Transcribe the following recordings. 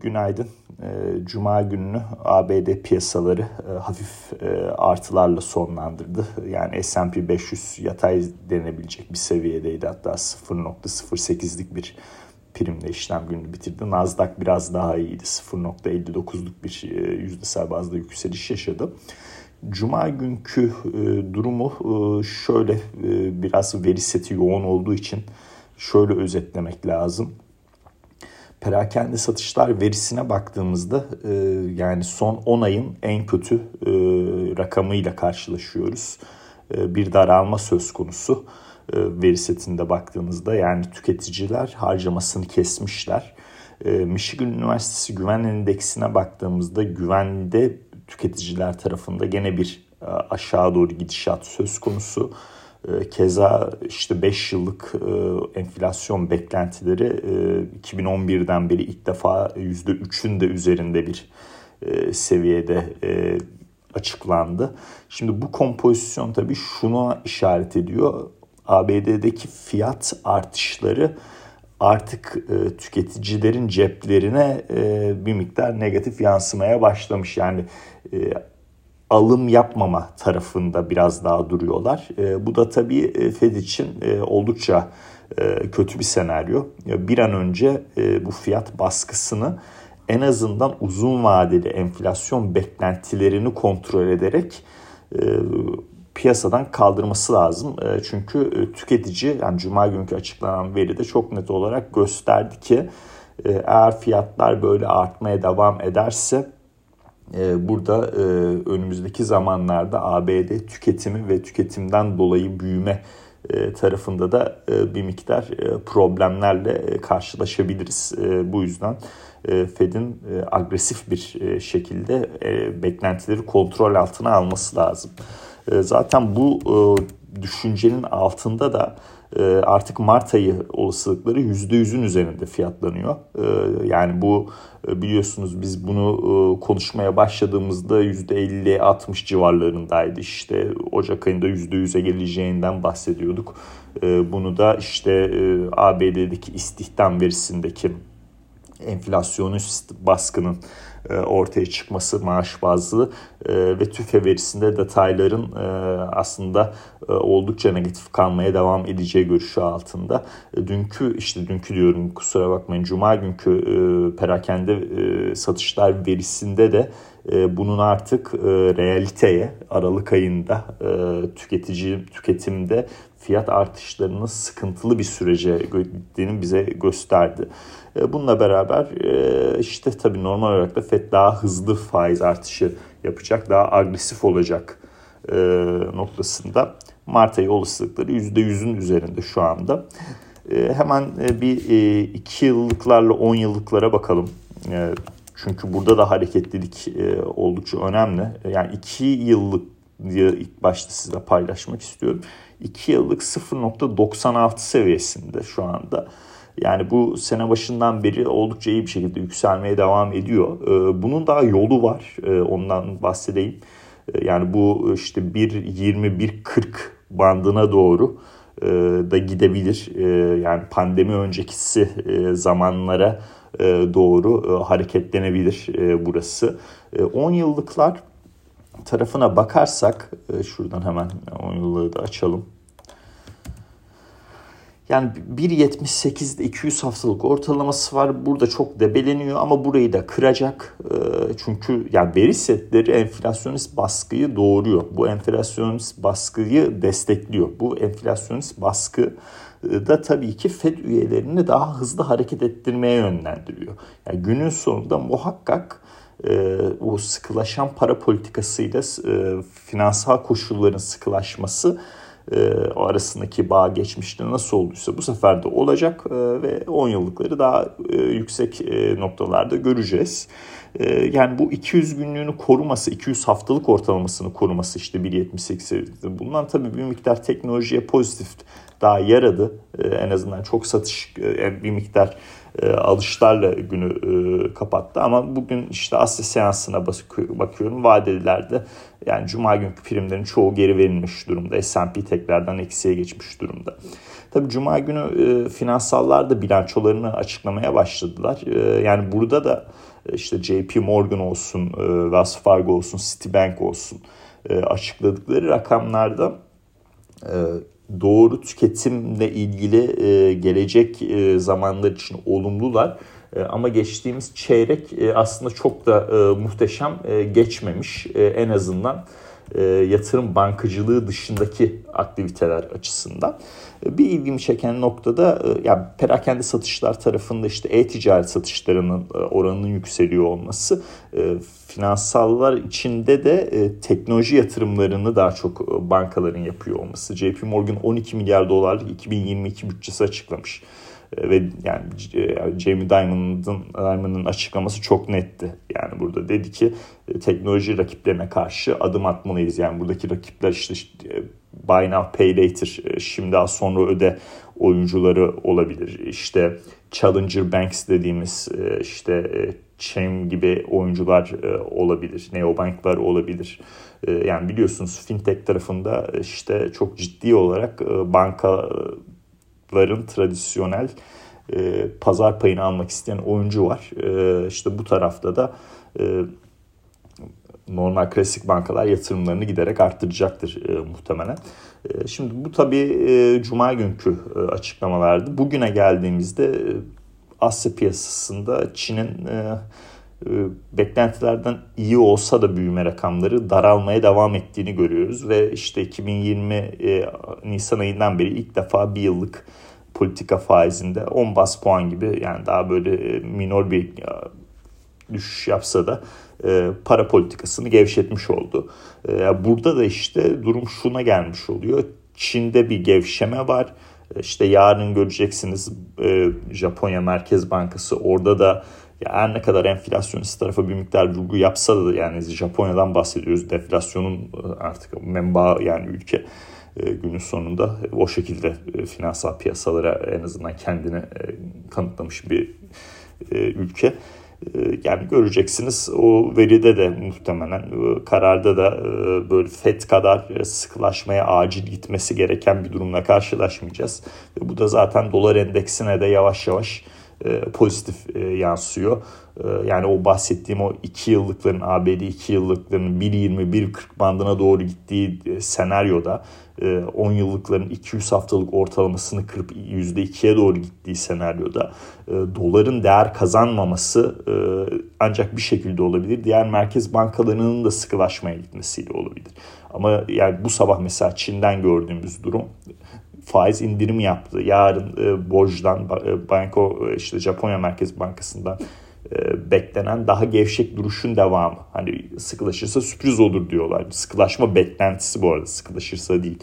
Günaydın. Ee, Cuma gününü ABD piyasaları e, hafif e, artılarla sonlandırdı. Yani S&P 500 yatay denebilecek bir seviyedeydi. Hatta 0.08'lik bir primle işlem gününü bitirdi. Nasdaq biraz daha iyiydi. 0.59'luk bir e, yüzdesel bazda yükseliş yaşadı. Cuma günkü durumu şöyle biraz veri seti yoğun olduğu için şöyle özetlemek lazım perakende satışlar verisine baktığımızda e, yani son 10 ayın en kötü e, rakamıyla karşılaşıyoruz. E, bir daralma söz konusu e, veri setinde baktığımızda yani tüketiciler harcamasını kesmişler. E, Michigan Üniversitesi Güven Endeksine baktığımızda güvende tüketiciler tarafında gene bir e, aşağı doğru gidişat söz konusu. Ee, keza işte 5 yıllık e, enflasyon beklentileri 2011'den e, beri ilk defa %3'ün de üzerinde bir e, seviyede açıklandı. Şimdi bu kompozisyon tabii şunu işaret ediyor. ABD'deki fiyat artışları artık e, tüketicilerin ceplerine e, bir miktar negatif yansımaya başlamış. Yani e, alım yapmama tarafında biraz daha duruyorlar. E, bu da tabii e, Fed için e, oldukça e, kötü bir senaryo. Bir an önce e, bu fiyat baskısını en azından uzun vadeli enflasyon beklentilerini kontrol ederek e, piyasadan kaldırması lazım. E, çünkü e, tüketici yani cuma günkü açıklanan veri de çok net olarak gösterdi ki e, eğer fiyatlar böyle artmaya devam ederse burada e, önümüzdeki zamanlarda ABD tüketimi ve tüketimden dolayı büyüme e, tarafında da e, bir miktar problemlerle karşılaşabiliriz. Bu yüzden Fed'in agresif bir şekilde beklentileri kontrol altına alması lazım. Zaten bu düşüncenin altında da artık Mart ayı olasılıkları %100'ün üzerinde fiyatlanıyor. Yani bu e, biliyorsunuz biz bunu e, konuşmaya başladığımızda %50-60 civarlarındaydı. İşte Ocak ayında %100'e geleceğinden bahsediyorduk. E, bunu da işte ABD'deki istihdam verisindeki enflasyonist baskının e, ortaya çıkması maaş bazlı e, ve tüfe verisinde detayların e, aslında oldukça negatif kalmaya devam edeceği görüşü altında. Dünkü işte dünkü diyorum kusura bakmayın cuma günkü perakende satışlar verisinde de bunun artık realiteye Aralık ayında tüketici tüketimde fiyat artışlarının sıkıntılı bir sürece gittiğini bize gösterdi. E, bununla beraber e, işte tabii normal olarak da FED daha hızlı faiz artışı yapacak, daha agresif olacak e, noktasında Mart ayı olasılıkları %100'ün üzerinde şu anda. Hemen bir iki yıllıklarla 10 yıllıklara bakalım. Çünkü burada da hareketlilik oldukça önemli. Yani 2 yıllık ilk başta size paylaşmak istiyorum. 2 yıllık 0.96 seviyesinde şu anda. Yani bu sene başından beri oldukça iyi bir şekilde yükselmeye devam ediyor. Ee, bunun daha yolu var. Ee, ondan bahsedeyim. Ee, yani bu işte 1.20-1.40 bandına doğru e, da gidebilir. Yani pandemi öncekisi e, zamanlara e, doğru hareketlenebilir burası. 10 yıllıklar tarafına bakarsak şuradan hemen 10 yıllığı da açalım. Yani 1.78'de 200 haftalık ortalaması var. Burada çok debeleniyor ama burayı da kıracak. Ee, çünkü yani veri setleri enflasyonist baskıyı doğuruyor. Bu enflasyonist baskıyı destekliyor. Bu enflasyonist baskı e, da tabii ki Fed üyelerini daha hızlı hareket ettirmeye yönlendiriyor. Yani günün sonunda muhakkak e, o sıkılaşan para politikasıyla e, finansal koşulların sıkılaşması o arasındaki bağ geçmişte nasıl olduysa bu sefer de olacak e, ve 10 yıllıkları daha e, yüksek noktalarda göreceğiz. Yani bu 200 günlüğünü koruması, 200 haftalık ortalamasını koruması işte 1.78 bundan tabii bir miktar teknolojiye pozitif daha yaradı. En azından çok satış bir miktar e, alışlarla günü e, kapattı. Ama bugün işte Asya seansına bakıyorum vadelilerde yani cuma günkü primlerin çoğu geri verilmiş durumda. S&P tekrardan eksiye geçmiş durumda. Tabi cuma günü e, finansallar da bilançolarını açıklamaya başladılar. E, yani burada da e, işte JP Morgan olsun, e, Wells Fargo olsun, Citibank olsun e, açıkladıkları rakamlarda e, doğru tüketimle ilgili e, gelecek e, zamanlar için olumlular. E, ama geçtiğimiz çeyrek aslında çok da muhteşem geçmemiş. En azından yatırım bankacılığı dışındaki aktiviteler açısından. Bir ilgimi çeken noktada yani perakende satışlar tarafında işte e-ticaret satışlarının oranının yükseliyor olması finansallar içinde de teknoloji yatırımlarını daha çok bankaların yapıyor olması. JP Morgan 12 milyar dolarlık 2022 bütçesi açıklamış ve yani Jamie Dimon'ın Dimon'ın açıklaması çok netti. Yani burada dedi ki teknoloji rakiplerine karşı adım atmalıyız. Yani buradaki rakipler işte buy now pay later e, şimdi az sonra öde oyuncuları olabilir. İşte challenger banks dediğimiz e, işte e, chain gibi oyuncular olabilir. Neobanklar olabilir. Yani biliyorsunuz fintech tarafında işte çok ciddi olarak bankaların tradisyonel pazar payını almak isteyen oyuncu var. İşte bu tarafta da normal klasik bankalar yatırımlarını giderek arttıracaktır e, muhtemelen. E, şimdi bu tabii e, cuma günkü e, açıklamalardı. Bugüne geldiğimizde e, Asya piyasasında Çin'in e, e, beklentilerden iyi olsa da büyüme rakamları daralmaya devam ettiğini görüyoruz ve işte 2020 e, Nisan ayından beri ilk defa bir yıllık politika faizinde 10 bas puan gibi yani daha böyle e, minor bir düşüş yapsa da e, para politikasını gevşetmiş oldu. E, burada da işte durum şuna gelmiş oluyor. Çin'de bir gevşeme var. E, işte yarın göreceksiniz e, Japonya Merkez Bankası orada da ya her ne kadar enflasyonist tarafa bir miktar vurgu yapsa da yani Japonya'dan bahsediyoruz. Deflasyonun e, artık menba yani ülke e, günün sonunda o şekilde e, finansal piyasalara en azından kendini kanıtlamış bir ülke. Yani göreceksiniz o veride de muhtemelen kararda da böyle FED kadar sıkılaşmaya acil gitmesi gereken bir durumla karşılaşmayacağız. Bu da zaten dolar endeksine de yavaş yavaş pozitif yansıyor. Yani o bahsettiğim o 2 yıllıkların ABD 2 yıllıkların 1.20-1.40 bandına doğru gittiği senaryoda 10 yıllıkların 200 haftalık ortalamasını kırıp %2'ye doğru gittiği senaryoda doların değer kazanmaması ancak bir şekilde olabilir. Diğer merkez bankalarının da sıkılaşmaya gitmesiyle olabilir. Ama yani bu sabah mesela Çin'den gördüğümüz durum faiz indirimi yaptı. Yarın e, borçtan e, banko e, işte Japonya Merkez Bankası'ndan e, beklenen daha gevşek duruşun devamı. Hani sıkılaşırsa sürpriz olur diyorlar. Sıkılaşma beklentisi bu arada sıkılaşırsa değil.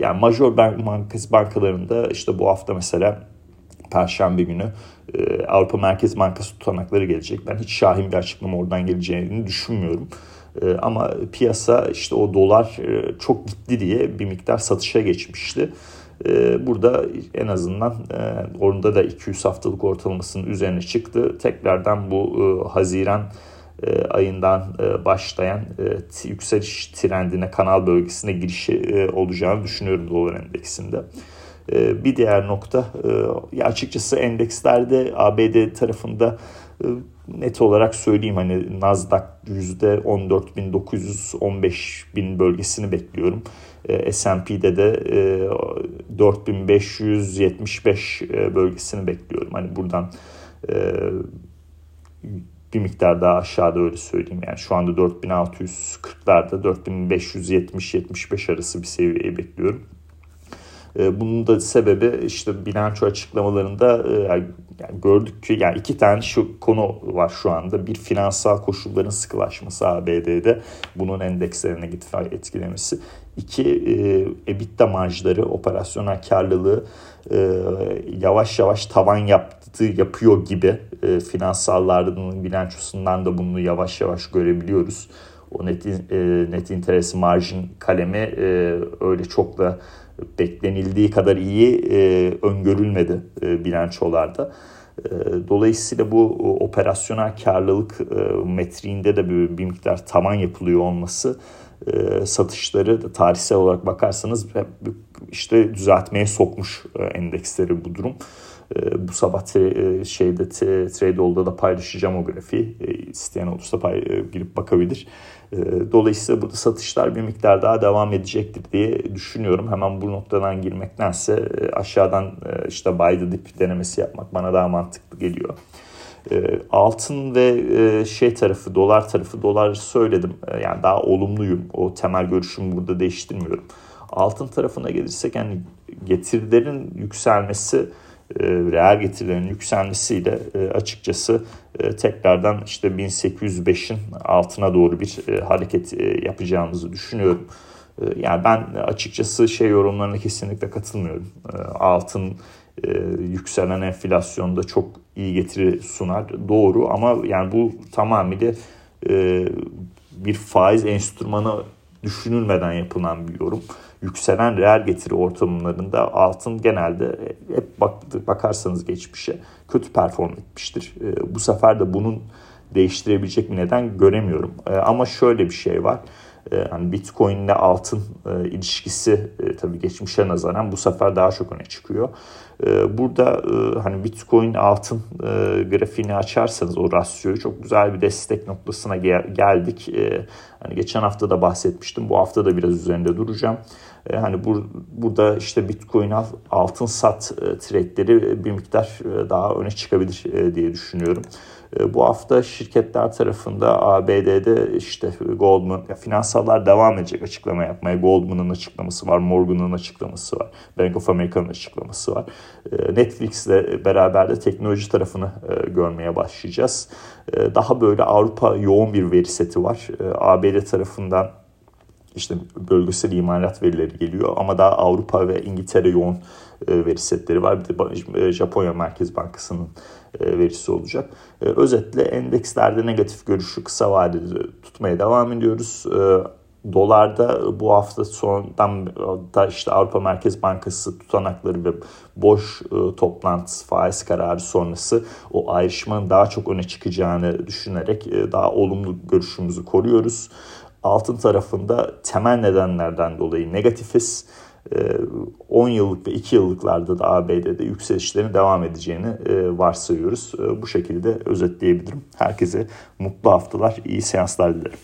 Yani major merkez bankalarında işte bu hafta mesela Perşembe günü e, Avrupa Merkez Bankası tutanakları gelecek. Ben hiç şahin bir açıklama oradan geleceğini düşünmüyorum. E, ama piyasa işte o dolar çok gitti diye bir miktar satışa geçmişti. Ee, burada en azından e, orada da 200 haftalık ortalamasının üzerine çıktı. Tekrardan bu e, Haziran e, ayından başlayan yükseliş trendine kanal bölgesine girişi olacağını düşünüyorum dolar endeksinde. Bir diğer nokta açıkçası endekslerde ABD tarafında net olarak söyleyeyim hani Nasdaq %14.915 bin bölgesini bekliyorum. E, S&P'de de 4575 e, e, bölgesini bekliyorum. Hani buradan bir miktar daha aşağıda öyle söyleyeyim. Yani şu anda 4640'larda 4570-75 arası bir seviyeyi bekliyorum. Bunun da sebebi işte bilanço açıklamalarında yani gördük ki yani iki tane şu konu var şu anda. Bir finansal koşulların sıkılaşması ABD'de bunun endekslerine etkilemesi. İki e, EBITDA marjları, operasyonel karlılığı e, yavaş yavaş tavan yaptı, yapıyor gibi e, bilançosundan da bunu yavaş yavaş görebiliyoruz. O net, e, net interest margin kalemi e, öyle çok da beklenildiği kadar iyi e, öngörülmedi e, bilançolarda. Dolayısıyla bu operasyonel karlılık metriğinde de bir, bir miktar tavan yapılıyor olması satışları tarihsel olarak bakarsanız işte düzeltmeye sokmuş endeksleri bu durum. Bu sabah şeyde Tradeall'da da paylaşacağım o grafiği. İsteyen olursa pay, girip bakabilir. Dolayısıyla burada satışlar bir miktar daha devam edecektir diye düşünüyorum. Hemen bu noktadan girmektense aşağıdan işte buy the dip denemesi yapmak bana daha mantıklı geliyor. Altın ve şey tarafı, dolar tarafı, dolar söyledim. Yani daha olumluyum. O temel görüşümü burada değiştirmiyorum. Altın tarafına gelirsek yani getirilerin yükselmesi reel getirilerin yükselmesiyle açıkçası tekrardan işte 1805'in altına doğru bir hareket yapacağımızı düşünüyorum. Yani ben açıkçası şey yorumlarına kesinlikle katılmıyorum. Altın yükselen enflasyonda çok iyi getiri sunar. Doğru ama yani bu tamamıyla bir faiz enstrümanı düşünülmeden yapılan bir yorum yükselen reel getiri ortamlarında altın genelde hep bak, bakarsanız geçmişe kötü perform etmiştir. E, bu sefer de bunun değiştirebilecek bir neden göremiyorum. E, ama şöyle bir şey var. E, hani Bitcoin ile altın e, ilişkisi e, tabii geçmişe nazaran bu sefer daha çok öne çıkıyor. E, burada e, hani Bitcoin altın e, grafiğini açarsanız o rasyoyu çok güzel bir destek noktasına gel- geldik. E, hani geçen hafta da bahsetmiştim. Bu hafta da biraz üzerinde duracağım. E, hani bur, burada işte Bitcoin al, altın sat e, trade'leri bir miktar e, daha öne çıkabilir e, diye düşünüyorum. E, bu hafta şirketler tarafında ABD'de işte Goldman, ya finansallar devam edecek açıklama yapmaya. Goldman'ın açıklaması var, Morgan'ın açıklaması var, Bank of America'nın açıklaması var. E, Netflix'le beraber de teknoloji tarafını e, görmeye başlayacağız. E, daha böyle Avrupa yoğun bir veri seti var. E, ABD tarafından işte bölgesel imalat verileri geliyor ama daha Avrupa ve İngiltere yoğun e, veri setleri var. Bir de e, Japonya Merkez Bankası'nın e, verisi olacak. Özetle endekslerde negatif görüşü kısa vadede tutmaya devam ediyoruz. Dolarda bu hafta sondan da işte Avrupa Merkez Bankası tutanakları ve boş toplantısı faiz kararı sonrası o ayrışmanın daha çok öne çıkacağını düşünerek daha olumlu görüşümüzü koruyoruz. Altın tarafında temel nedenlerden dolayı negatifiz. 10 ee, yıllık ve 2 yıllıklarda da ABD'de yükselişlerin devam edeceğini e, varsayıyoruz. Ee, bu şekilde özetleyebilirim. Herkese mutlu haftalar, iyi seanslar dilerim.